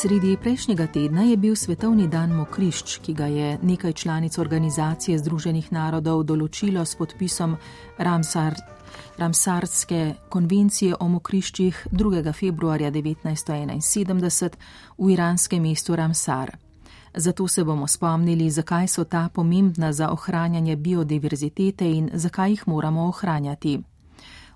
Sredi prejšnjega tedna je bil Svetovni dan mokrišč, ki ga je nekaj članic organizacije Združenih narodov določilo s podpisom Ramsar, Ramsarske konvencije o mokriščih 2. februarja 1971 v iranskem mestu Ramsar. Zato se bomo spomnili, zakaj so ta pomembna za ohranjanje biodiverzitete in zakaj jih moramo ohranjati.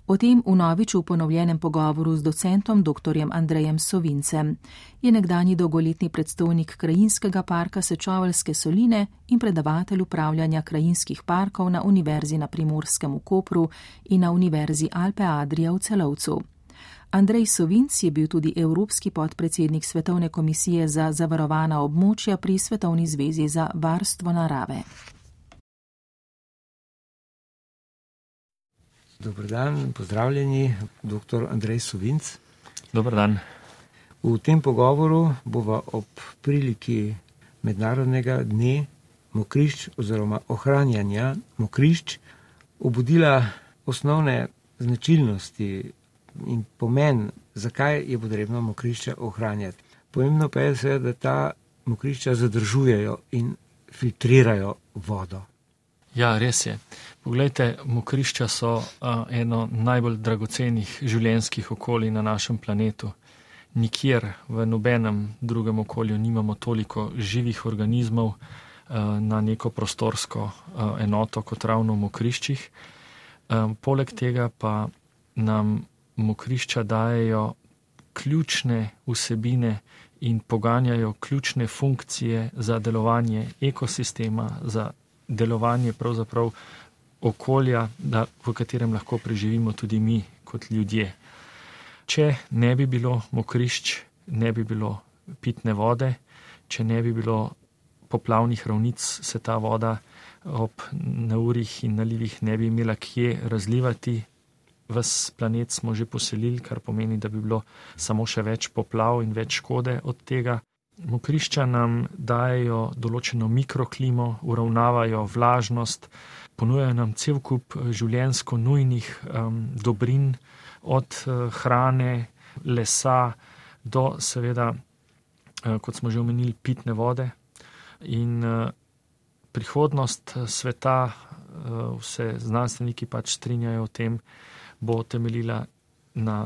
O tem v novič v ponovljenem pogovoru z docentom dr. Andrejem Sovincem je nekdani dolgoletni predstojnik krajinskega parka Sečovalske soline in predavatelj upravljanja krajinskih parkov na Univerzi na Primorskem v Kopru in na Univerzi Alpe Adria v Celovcu. Andrej Sovinc je bil tudi evropski podpredsednik Svetovne komisije za zavarovana območja pri Svetovni zvezi za varstvo narave. Dobro dan, pozdravljeni, dr. Andrej Sovinc. Dobro dan. V tem pogovoru bova ob priliki mednarodnega dne mokrišč oziroma ohranjanja mokrišč obudila osnovne značilnosti in pomen, zakaj je potrebno mokrišča ohranjati. Pomembno pa je seveda, da ta mokrišča zadržujejo in filtrirajo vodo. Ja, res je. Poglejte, mokrišča so uh, eno najbolj dragocenih življenjskih okolij na našem planetu. Nikjer v nobenem drugem okolju nimamo toliko živih organizmov uh, na neko prostorsko uh, enoto kot ravno v mokriščih. Um, poleg tega pa nam mokrišča dajo ključne vsebine in poganjajo ključne funkcije za delovanje ekosistema, za delovanje pravzaprav okolja, da, v katerem lahko preživimo tudi mi kot ljudje. Če ne bi bilo mokrišč, ne bi bilo pitne vode, če ne bi bilo poplavnih ravnic, se ta voda ob naurih in nalivih ne bi imela kje razlivati. Ves planet smo že poselili, kar pomeni, da bi bilo samo še več poplav in več škode od tega. Mokrišča nam dajo določeno mikroklimo, uravnavajo vlažnost, ponujajo nam cel kup eh, življensko nujnih um, dobrin, od uh, hrane, lesa do, seveda, uh, kot smo že omenili, pitne vode. In uh, prihodnost sveta, uh, vse znanstveniki pač strinjajo o tem, bo temeljila na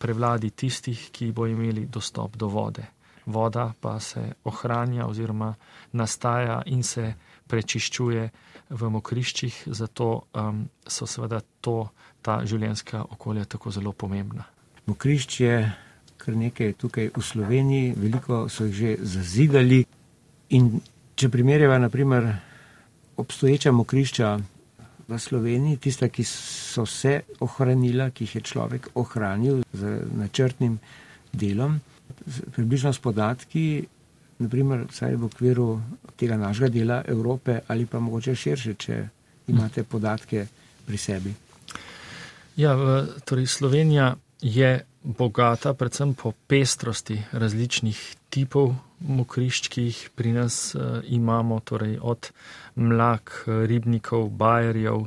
prevladi tistih, ki bo imeli dostop do vode. Voda pa se ohranja oziroma nastaja in se prečiščuje v mokriščih, zato um, so seveda to, ta življenjska okolja tako zelo pomembna. Mokrišč je kar nekaj tukaj v Sloveniji, veliko so jih že zazidali. In če primerjava, naprimer, obstoječa mokrišča v Sloveniji, tista, ki so se ohranila, ki jih je človek ohranil z načrtnim delom, približno s podatki, naprimer, vsaj v okviru tega našega dela Evrope ali pa mogoče širše, če imate podatke pri sebi. Ja, torej Slovenija je bogata predvsem po pestrosti različnih tipov mokrišč, ki jih pri nas uh, imamo, torej od mlak, ribnikov, bajerjev,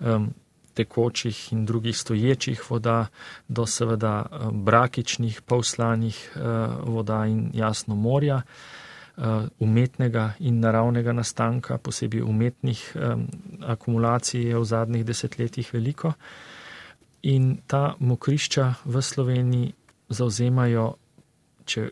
um, tekočih in drugih stoječih voda, do seveda brakičnih, povslanih uh, voda in jasno morja. Eh, umetnega in naravnega nastanka, posebej umetnih um, akumulacij je v zadnjih desetletjih veliko. In ta mokrišča v Sloveniji zauzemajo, če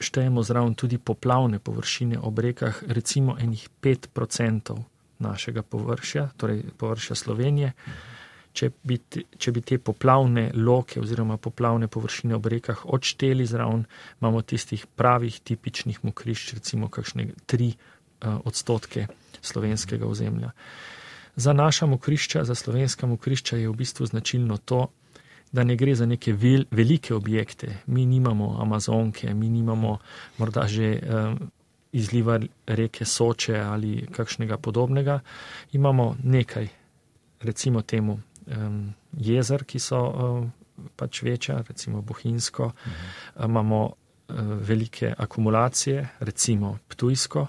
štejemo zraven tudi poplavne površine ob rekah, recimo enih 5% našega površja, torej površja Slovenije. Mhm če bi, te, če bi te poplavne loke oziroma poplavne površine ob rekah odšteli zraven, imamo tistih pravih, tipičnih mokrišč, recimo kakšne tri uh, odstotke slovenskega ozemlja. Za naša mokrišča, za slovenska mokrišča je v bistvu značilno to, da ne gre za neke vel, velike objekte. Mi nimamo Amazonke, mi nimamo morda že um, izliva reke Soče ali kakšnega podobnega. Imamo nekaj, recimo temu, um, jezer, ki so um, pač večja, recimo Bohinjsko, uh -huh. imamo uh, velike akumulacije, recimo Ptujsko,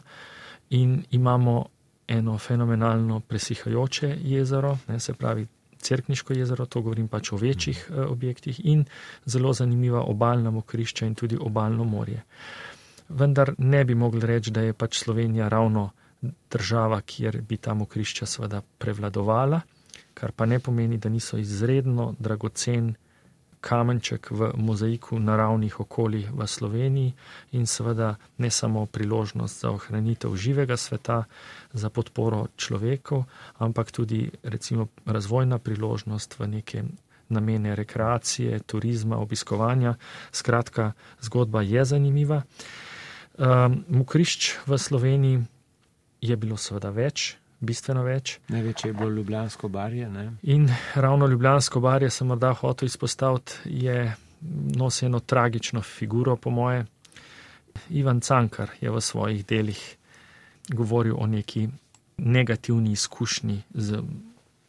in imamo eno fenomenalno presihajoče jezero, ne, se pravi Cerkniško jezero, to govorim pač o večjih uh, objektih, in zelo zanimiva obaljna mokrišča in tudi obaljno morje. vendar ne bi mogli reči, da je pač Slovenija ravno država, kjer bi ta mokrišča seveda prevladovala, kar pa ne pomeni, da niso izredno dragocen kamenček v mozaiku naravnih okolij v Sloveniji in seveda ne samo priložnost za ohranitev živega sveta, za podporo človeku, ampak tudi recimo razvojna priložnost v neke namene rekreacije, turizma, obiskovanja. Skratka, zgodba je zanimiva. Um, mokrišč v Sloveniji je bilo seveda več, bistveno več. Največje je bilo Ljubljansko barje. Ne? In ravno Ljubljansko barje sem morda hotel izpostaviti, je nosi eno tragično figuro, po moje. Ivan Cankar je v svojih delih govoril o neki negativni izkušnji z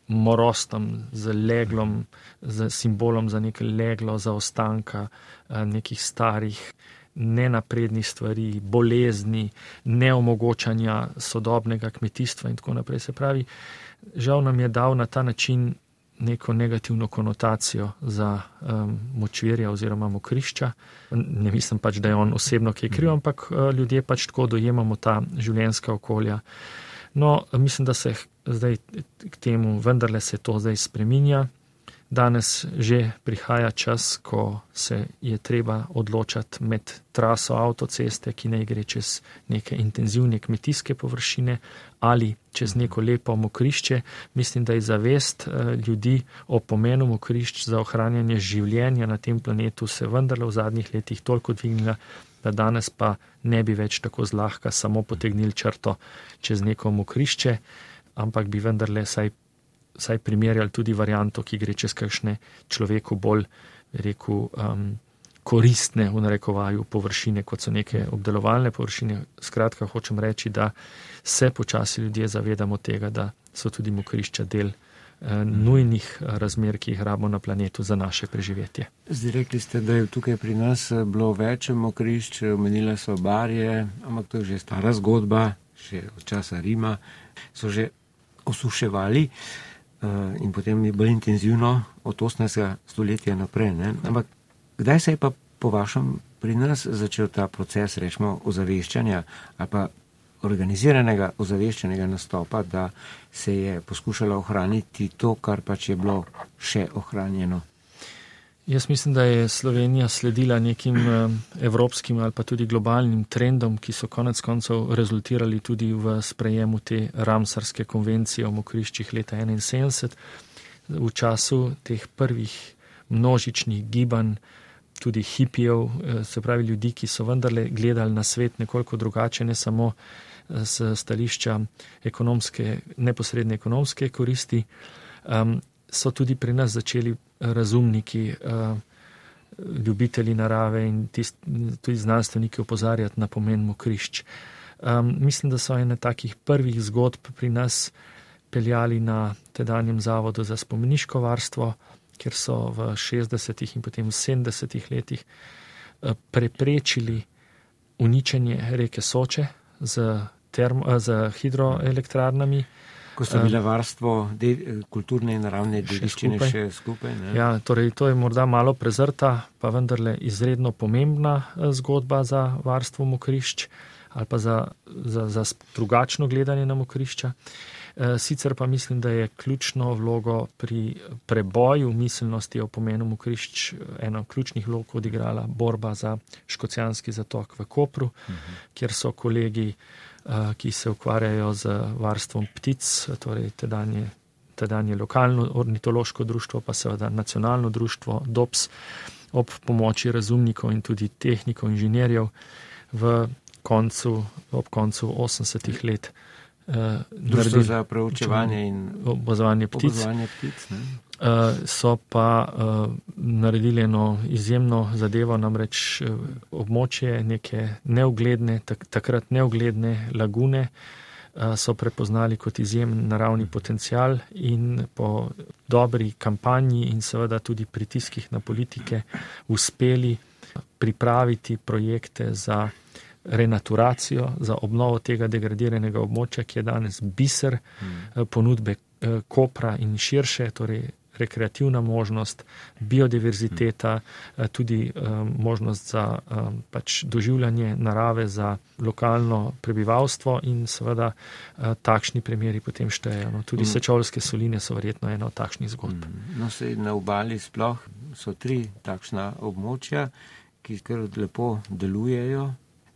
morostom, z leglom, z simbolom za nekaj leglo, za ostanka eh, nekih starih nenaprednih stvari, bolezni, neomogočanja sodobnega kmetijstva in tako naprej. Se pravi, žal nam je dal na ta način neko negativno konotacijo za um, močvirja oziroma mokrišča. Ne mislim pač, da je on osebno kaj kriv, ampak uh, ljudje pač tako dojemamo ta življenjska okolja. No, mislim, da se zdaj k temu vendarle se to zdaj spreminja. Danes že prihaja čas, ko se je treba odločati med traso avtoceste, ki naj gre čez neke intenzivne kmetijske površine ali čez neko lepo mokrišče. Mislim, da je zavest eh, ljudi o pomenu mokrišč za ohranjanje življenja na tem planetu se vendarle v zadnjih letih toliko dvignila, da danes pa ne bi več tako zlahka samo potegnili črto čez neko mokrišče, ampak bi vendarle saj vsaj primerjali tudi varianto, ki gre čez kakšne človeku bolj, rekel, um, koristne v narekovaju površine, kot so neke obdelovalne površine. Skratka, hočem reči, da se počasi ljudje zavedamo tega, da so tudi mokrišča del eh, nujnih razmer, ki jih rabimo na planetu za naše preživetje. Zdaj rekli ste, da je tukaj pri nas eh, bilo več mokrišč, omenila so barje, ampak to je že stara zgodba, še od časa Rima, so že osuševali. Eh, in potem je bolj intenzivno od 18. stoletja naprej. Ne? Ampak kdaj se je pa po vašem pri nas začel ta proces, rečemo, ozaveščanja ali pa organiziranega ozaveščenega nastopa, da se je poskušalo ohraniti to, kar pač je bilo še ohranjeno? Jaz mislim, da je Slovenija sledila nekim eh, evropskim ali pa tudi globalnim trendom, ki so konec koncev rezultirali tudi v sprejemu te Ramsarske konvencije o mokriščih leta 1971. V času teh prvih množičnih gibanj, tudi hipijev, eh, se pravi ljudi, ki so vendarle gledali na svet nekoliko drugače, ne samo z eh, stališča ekonomske, neposredne ekonomske koristi, so tudi pri nas začeli razumniki, eh, ljubitelji narave in tist, tudi znanstveniki opozarjati na pomen mokrišč. Um, mislim, da so ene takih prvih zgodb pri nas peljali na tedanjem zavodu za spomeniško varstvo, kjer so v 60. in potem v 70. letih uh, preprečili uničenje reke Soče z, termo, z hidroelektrarnami. Ko so bile varstvo de, kulturne in naravne dediščine še, še skupaj. Ja, torej to je morda malo prezrta, pa vendarle izredno pomembna eh, zgodba za varstvo mokrišč ali pa za, za, za drugačno gledanje na mokrišča. Eh, sicer pa mislim, da je ključno vlogo pri preboju miselnosti o pomenu mokrišč eno ključnih vlog odigrala borba za škocijanski zatok v Kopru, uh mhm. -huh. kjer so kolegi Eh, ki se ukvarjajo z varstvom ptic, torej tedanje, tedanje lokalno ornitološko društvo, pa seveda nacionalno društvo DOPS, ob pomoči razumnikov in tudi tehnikov, inženirjev v koncu, ob koncu 80-ih let. Uh, Društvo za preučevanje in obozovanje ptic. ptic uh, so pa uh, naredili eno izjemno zadevo, namreč območje neke neugledne, tak, takrat neugledne lagune so prepoznali kot izjemen naravni potencial in po dobri kampanji in seveda tudi pritiskih na politike uspeli pripraviti projekte za renaturacijo, za obnovo tega degradiranega območja, ki je danes biser hmm. ponudbe Kopra in širše, torej rekreativna možnost, biodiverziteta, eh, tudi um, možnost za um, pač doživljanje narave za lokalno prebivalstvo in seveda uh, takšni primeri potem štejejo. No, tudi mm. sečovske soline so verjetno ena od takšnih zgodb. Mm. No, se na obali sploh so tri takšna območja, ki kar lepo delujejo.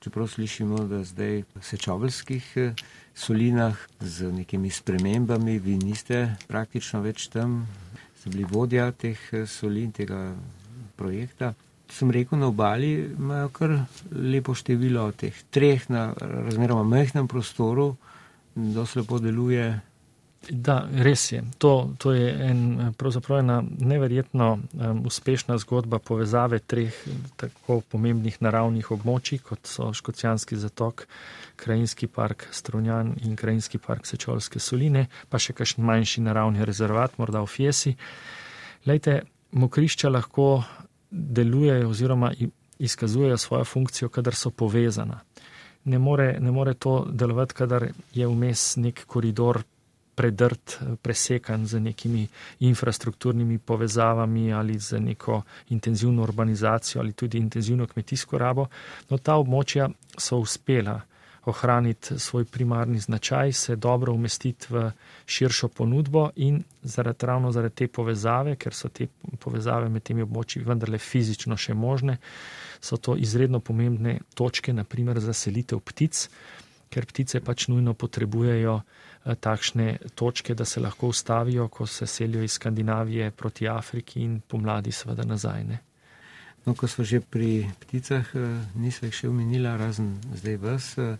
Čeprav slišimo, da zdaj v sečoveljskih solinah z nekimi spremembami, vi niste praktično več tam, ste bili vodja teh solin, tega projekta. Sem rekel, na obali imajo kar lepo število teh treh na razmeroma mehkem prostoru, da se lepo deluje Da, res je. To, to je en, pravzaprav ena neverjetno um, uspešna zgodba povezave treh tako pomembnih naravnih območij, kot so Škocijanski zatok, Krajinski park Strunjan in Krajinski park Sečolske soline, pa še kakšen manjši naravni rezervat, morda v Fiesi. Lejte, mokrišča lahko delujejo oziroma izkazujejo svojo funkcijo, kadar so povezana. Ne more, ne more to delovati, kadar je vmes nek koridor predrt, presekan z nekimi infrastrukturnimi povezavami ali z neko intenzivno urbanizacijo ali tudi intenzivno kmetijsko rabo. No, ta območja so uspela ohraniti svoj primarni značaj, se dobro umestiti v širšo ponudbo in zaradi, ravno zaradi te povezave, ker so te povezave med temi območji vendarle fizično še možne, so to izredno pomembne točke, naprimer za selitev ptic, ker ptice pač nujno potrebujejo Eh, takšne točke, da se lahko ustavijo, ko se selijo iz Skandinavije proti Afriki in pomladi seveda nazaj. Ne. No, ko smo že pri pticah, eh, nismo jih še omenila, razen zdaj vas, eh,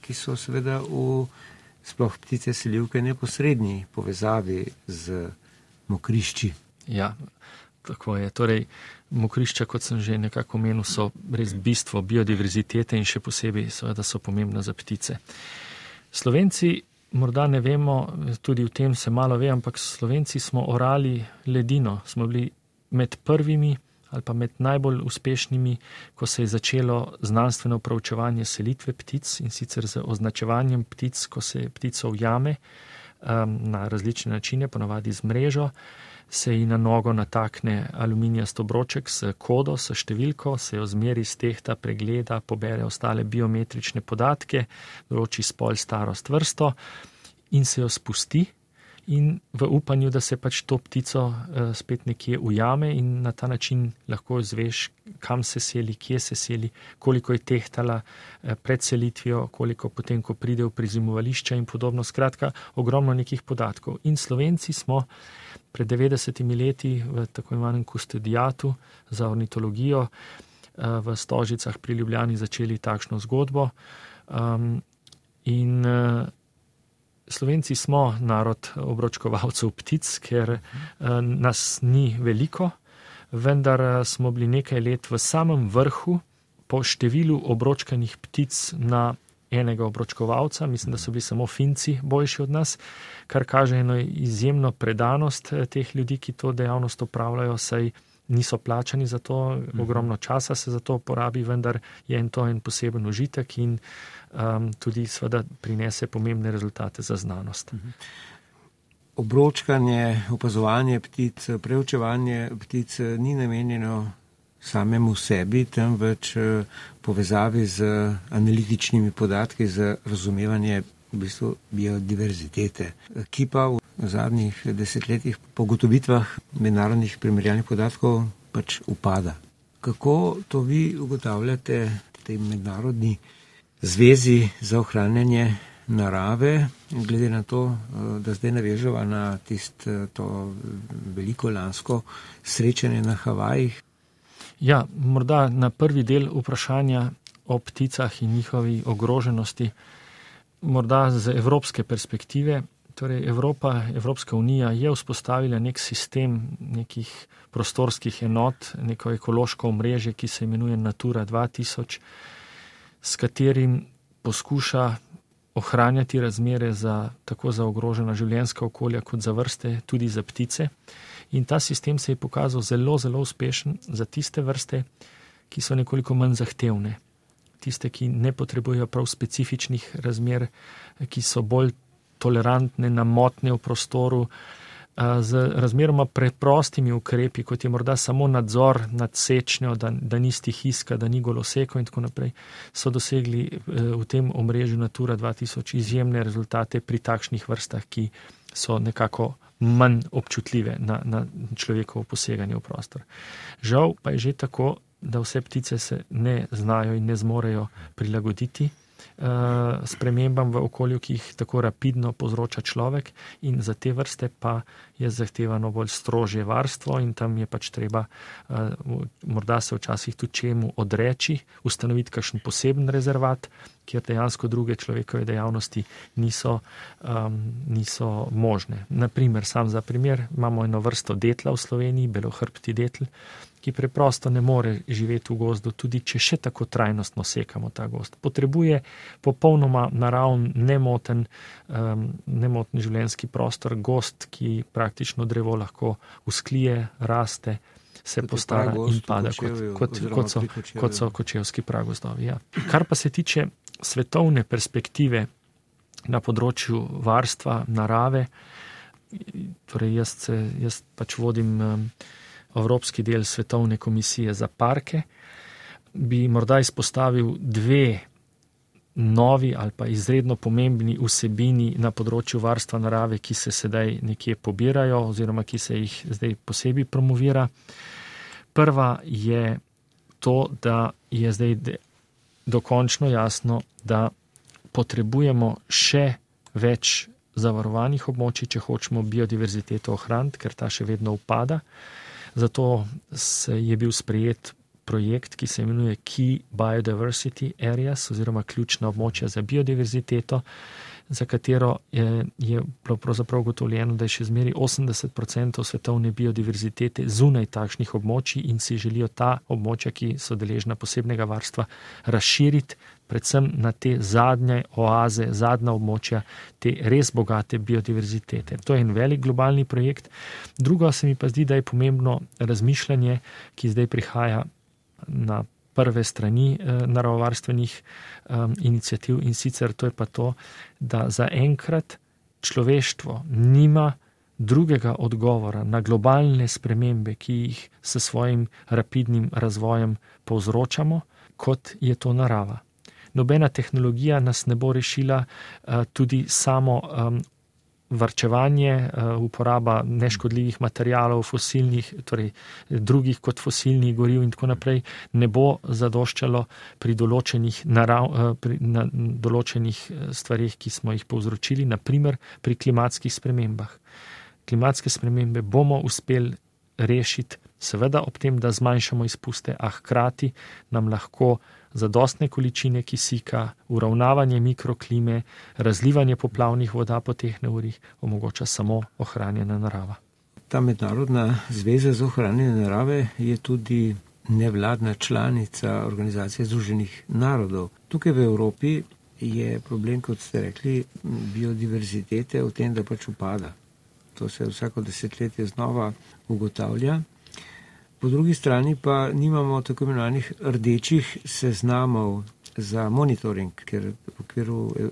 ki so seveda v sploh ptice selivke neposrednji povezavi z mokrišči. Ja, tako je. Torej, mokrišča, kot sem že nekako omenil, so res bistvo biodiverzitete in še posebej seveda so pomembna za ptice. Slovenci morda ne vemo, tudi v tem se malo ve, ampak Slovenci smo orali ledino, smo bili med prvimi ali pa med najbolj uspešnimi, ko se je začelo znanstveno preučevanje selitve ptic in sicer z označevanjem ptic, ko se ptico ujame um, na različne načine, ponavadi z mrežo. Se ji na nogo natakne aluminijast obroček s kodo, s številko, se jo zmeri z tehta, pregleda, pobere ostale biometrične podatke, določi spol, starost, vrsto in se jo spusti, in v upanju, da se pač to ptico uh, spet nekje ujame in na ta način lahko izveš, kam se seli, kje se seli, koliko je tehtala uh, pred selitvijo, koliko potem, ko pride v prizimovališče in podobno. Skratka, ogromno nekih podatkov. In Slovenci smo pred 90 leti v tako imenem kustodijatu za ornitologijo uh, v Stožicah pri Ljubljani začeli takšno zgodbo. Um, in uh, Slovenci smo narod obročkovalcev ptic, ker eh, nas ni veliko, vendar eh, smo bili nekaj let v samem vrhu po številu obročkanih ptic na enega obročkovalca. Mislim, da so bili samo Finci boljši od nas, kar kaže eno izjemno predanost eh, teh ljudi, ki to dejavnost upravljajo, saj niso plačani za to, mhm. ogromno časa se za to porabi, vendar je en to en poseben užitek in um, tudi seveda prinese pomembne rezultate za znanost. Mhm. Obročkanje, opazovanje ptic, preučevanje ptic ni namenjeno samemu sebi, temveč eh, povezavi z analitičnimi podatki za razumevanje v bistvu biodiverzitete, ki pa v zadnjih desetletjih po gotovitvah mednarodnih primerjalnih podatkov pač upada. Kako to vi ugotavljate v tej mednarodni zvezi za ohranjanje narave, glede na to, eh, da zdaj navežava na tisto veliko lansko srečanje na Havajih? Ja, morda na prvi del vprašanja o pticah in njihovi ogroženosti, morda z evropske perspektive. Torej, Evropa, Evropska unija je vzpostavila nek sistem nekih prostorskih enot, neko ekološko omrežje, ki se imenuje Natura 2000 s katerim poskuša ohranjati razmere za tako za ogrožena življenjska okolja, kot za vrste, tudi za ptice. In ta sistem se je pokazal zelo, zelo uspešen za tiste vrste, ki so nekoliko manj zahtevne, tiste, ki ne potrebujejo prav specifičnih razmer, ki so bolj tolerantne na motnje v prostoru, z razmeroma preprostimi ukrepi, kot je morda samo nadzor nad sečnjo, da, da ni stihiska, da ni goloseko in tako naprej, so dosegli v tem omrežju Natura 2000 izjemne rezultate pri takšnih vrstah, ki so nekako manj občutljive na, na človekovo poseganje v prostor. Žal pa je že tako, da vse ptice se ne znajo in ne zmorejo prilagoditi spremembam v okolju, ki jih tako rapidno povzroča človek, in za te vrste pa je zahtevano bolj strožje varstvo, in tam je pač treba, uh, morda se včasih tudi čemu odreči, ustanoviti kakšen poseben rezervat, kjer dejansko druge človekove dejavnosti niso, um, niso možne. Naprimer, sam za primer, imamo eno vrsto detla v Sloveniji, belohrbti detl ki preprosto ne more živeti v gozdu, tudi če še tako trajnostno sekamo ta gost. Potrebuje popolnoma naravn, nemoten, um, nemoten življenjski prostor, gost, ki praktično drevo lahko usklije, raste, se kot postara in pada, kot, kot, kot, so, kot so kočevski pragozdovi. Ja. Kar pa se tiče svetovne perspektive na področju varstva narave, torej jaz, jaz pač vodim. Evropski del Svetovne komisije za parke, bi morda izpostavil dve novi ali pa izredno pomembni vsebini na področju varstva narave, ki se sedaj nekje pobirajo oziroma ki se jih zdaj posebej promovira. Prva je to, da je zdaj dokončno jasno, da potrebujemo še več zavarovanih območij, če hočemo biodiverziteto ohraniti, ker ta še vedno upada. Zato je bil sprejet projekt, ki se imenuje Key Biodiversity Areas oziroma ključna območja za biodiverziteto, za katero je, je pravzaprav ugotovljeno, da je še zmeri 80% svetovne biodiverzitete zunaj takšnih območij in si želijo ta območja, ki so deležna posebnega varstva, razširiti predvsem na te zadnje oaze, zadnja območja, te res bogate biodiverzitete. To je en velik globalni projekt. Drugo se mi pa zdi, da je pomembno razmišljanje, ki zdaj prihaja na prve strani eh, naravovarstvenih um, inicijativ in sicer to je pa to, da zaenkrat človeštvo nima drugega odgovora na globalne spremembe, ki jih s svojim rapidnim razvojem povzročamo, kot je to narava. Nobena tehnologija nas ne bo rešila, uh, tudi samo um, varčevanje, eh, uporaba neškodljivih materijalov, fosilnih, torej drugih kot fosilnih goriv in tako naprej, ne bo zadoščalo pri določenih, narav, eh, pri, na, določenih eh, stvarih, ki smo jih povzročili, naprimer pri klimatskih spremembah. Klimatske spremembe bomo uspeli rešiti, seveda ob tem, da zmanjšamo izpuste, a hkrati nam lahko zadostne količine kisika, uravnavanje mikroklime, razlivanje poplavnih voda po teh neurih omogoča samo ohranjena narava. Ta mednarodna zveza za ohranjanje narave je tudi nevladna članica Organizacije Združenih narodov. Tukaj v Evropi je problem, kot ste rekli, biodiverzitete v tem, da pač upada. To se vsako desetletje znova ugotavlja. Po drugi strani pa nimamo tako imenovanih rdečih seznamov za monitoring, ker v okviru eh,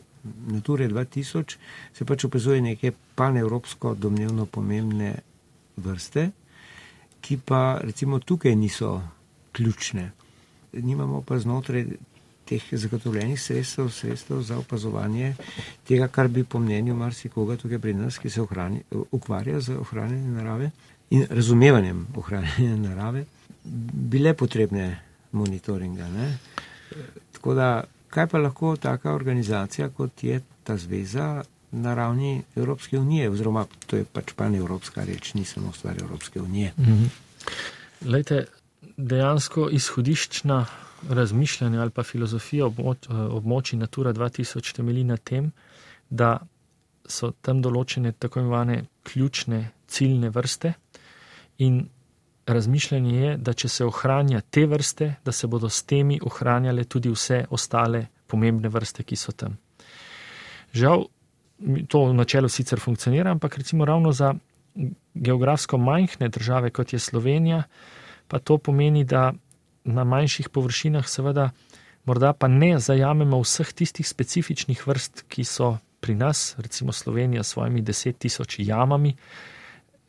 Nature 2000 se pač opazuje neke panevropsko domnevno pomembne vrste, ki pa recimo tukaj niso ključne. Nimamo pa znotraj teh zagotovljenih sredstev, sredstev za opazovanje tega, kar bi po mnenju marsikoga tukaj pri nas, ki se ohrani, ukvarja z ohranjanjem narave, in razumevanjem ohranjanja narave, bile potrebne monitoringa. Ne? Tako da, kaj pa lahko taka organizacija, kot je ta zveza na ravni Evropske unije, oziroma to je pač pan evropska reč, ni samo stvar Evropske unije. Mhm. Lejte, dejansko izhodiščna razmišljanja ali pa filozofija območij Natura 2000 temelji na tem, da so tam določene tako imenovane ključne ciljne vrste, In razmišljanje je, da če se ohranja te vrste, da se bodo s temi ohranjale tudi vse ostale pomembne vrste, ki so tam. Žal, to v načelu sicer funkcionira, ampak recimo ravno za geografsko majhne države, kot je Slovenija, pa to pomeni, da na manjših površinah seveda morda pa ne zajamemo vseh tistih specifičnih vrst, ki so pri nas, recimo Slovenija s svojimi deset tisoč jamami,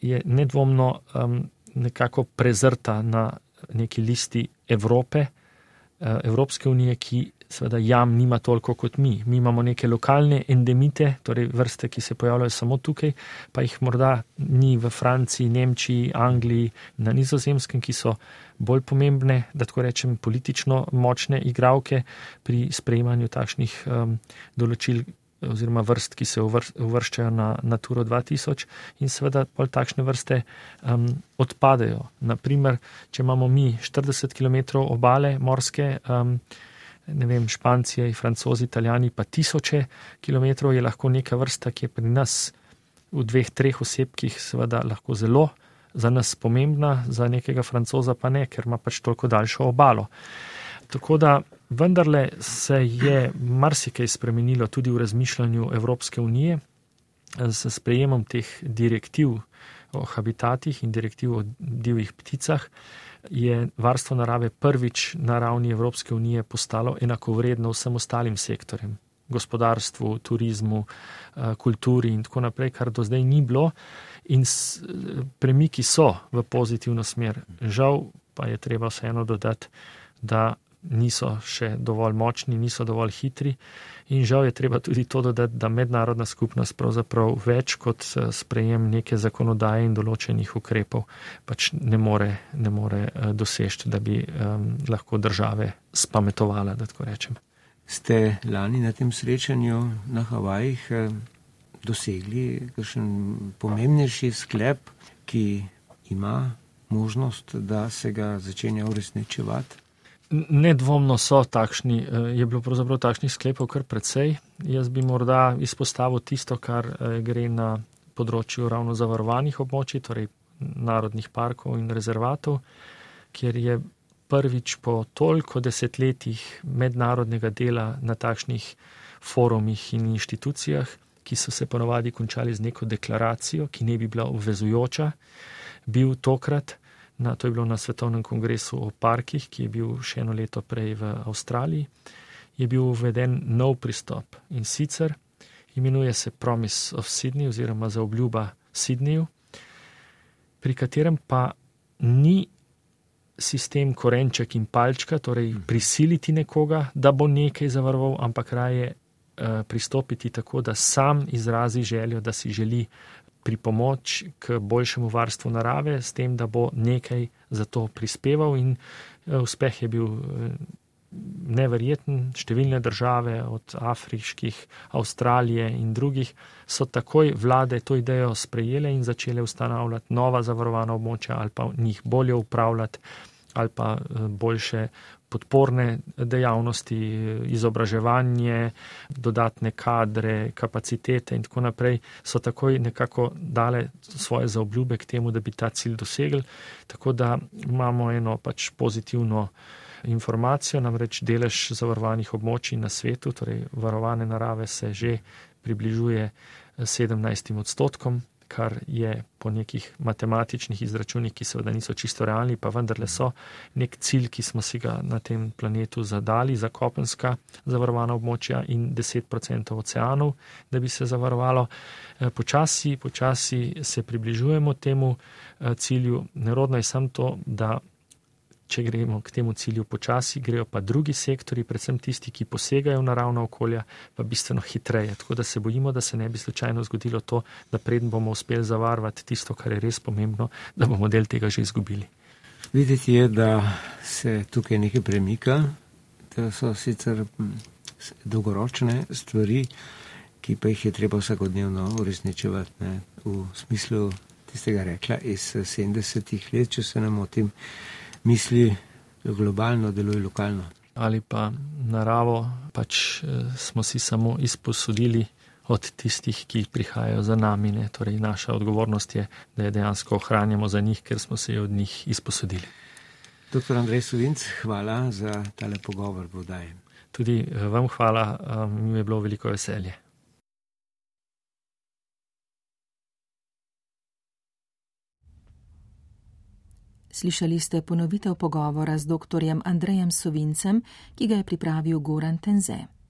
je nedvomno um, nekako prezrta na neki listi Evrope, uh, Evropske unije, ki seveda jam nima toliko kot mi. Mi imamo neke lokalne endemite, torej vrste, ki se pojavljajo samo tukaj, pa jih morda ni v Franciji, Nemčiji, Angliji, na nizozemskem, ki so bolj pomembne, da tako rečem, politično močne igravke pri sprejemanju takšnih um, določil oziroma vrst, ki se uvrščajo na Naturo 2000 in seveda pol takšne vrste um, odpadejo. Naprimer, če imamo mi 40 km obale morske, um, ne vem, Španci, Francozi, Italijani pa tisoče km, je lahko neka vrsta, ki je pri nas v dveh, treh osebkih seveda lahko zelo za nas pomembna, za nekega francoza pa ne, ker ima pač toliko daljšo obalo. Tako da vendarle se je marsikaj spremenilo tudi v razmišljanju Evropske unije s sprejemom teh direktiv o habitatih in direktiv o divjih pticah. Je varstvo narave prvič na ravni Evropske unije postalo enakovredno vsem ostalim sektorjem, gospodarstvu, turizmu, eh, kulturi in tako naprej, kar do zdaj ni bilo. In premiki so v pozitivno smer. Žal pa je treba vseeno dodati, da niso še dovolj močni, niso dovolj hitri. In žal je treba tudi to dodati, da mednarodna skupnost pravzaprav več kot eh, sprejem neke zakonodaje in določenih ukrepov pač ne more, ne more eh, doseči, da bi um, lahko države spametovala, da tako rečem. Ste lani na tem srečanju na Havajih eh, dosegli kakšen pomembnejši sklep, ki ima možnost, da se ga začenja uresničevati? Nedvomno so takšni, eh, je bilo pravzaprav takšnih sklepov kar precej. Jaz bi morda izpostavil tisto, kar eh, gre na področju ravno zavarovanih območij, torej narodnih parkov in rezervatov, kjer je prvič po toliko desetletjih mednarodnega dela na takšnih forumih in inštitucijah, ki so se ponovadi končali z neko deklaracijo, ki ne bi bila obvezujoča, bil tokrat Na, to je bilo na Svetovnem kongresu o parkih, ki je bil še eno leto prej v Avstraliji. Je bil uveden nov pristop in sicer imenuje se Promise of Sydney oziroma za obljuba Sydneyju, pri katerem pa ni sistem korenček in palčka, torej prisiliti nekoga, da bo nekaj zavaroval, ampak raje uh, pristopiti tako, da sam izrazi željo, da si želi pri pomoč k boljšemu varstvu narave, s tem, da bo nekaj za to prispeval in eh, uspeh je bil eh, neverjeten. Številne države, od afriških, Avstralije in drugih, so takoj vlade to idejo sprejele in začele ustanavljati nova zavarovana območja ali pa njih bolje upravljati ali pa eh, boljše podporne dejavnosti, izobraževanje, dodatne kadre, kapacitete in tako naprej, so takoj nekako dale svoje zaobljube k temu, da bi ta cilj dosegli. Tako da imamo eno pač pozitivno informacijo, namreč delež zavarovanih območij na svetu, torej varovane narave se že približuje 17 odstotkom kar je po nekih matematičnih izračunih, ki seveda niso čisto realni, pa vendarle so nek cilj, ki smo si ga na tem planetu zadali za kopenska zavarovana območja in 10% oceanov, da bi se zavarovalo. Eh, počasi, počasi se približujemo temu eh, cilju. Nerodno je samo to, da če gremo k temu cilju počasi, grejo pa drugi sektori, predvsem tisti, ki posegajo v naravna okolja, pa bistveno hitreje. Tako da se bojimo, da se ne bi slučajno zgodilo to, da predn bomo uspeli zavarovati tisto, kar je res pomembno, da bomo del tega že izgubili. Videti je, da se tukaj nekaj premika, da so sicer dolgoročne stvari, ki pa jih je treba vsakodnevno uresničevati ne, v smislu tistega rekla iz 70-ih let, če se ne motim misli globalno, deluje lokalno. Ali pa naravo pač eh, smo si samo izposodili od tistih, ki prihajajo za nami. Ne? Torej, naša odgovornost je, da je dejansko ohranjamo za njih, ker smo se od njih izposodili. Doktor Andrej Suvinc, hvala za tale pogovor. Vodaj. Tudi eh, vam hvala, eh, mi je bilo veliko veselje. Slišali ste ponovitev pogovora z dr. Andrejem Sovincem, ki ga je pripravil Goran Tenze.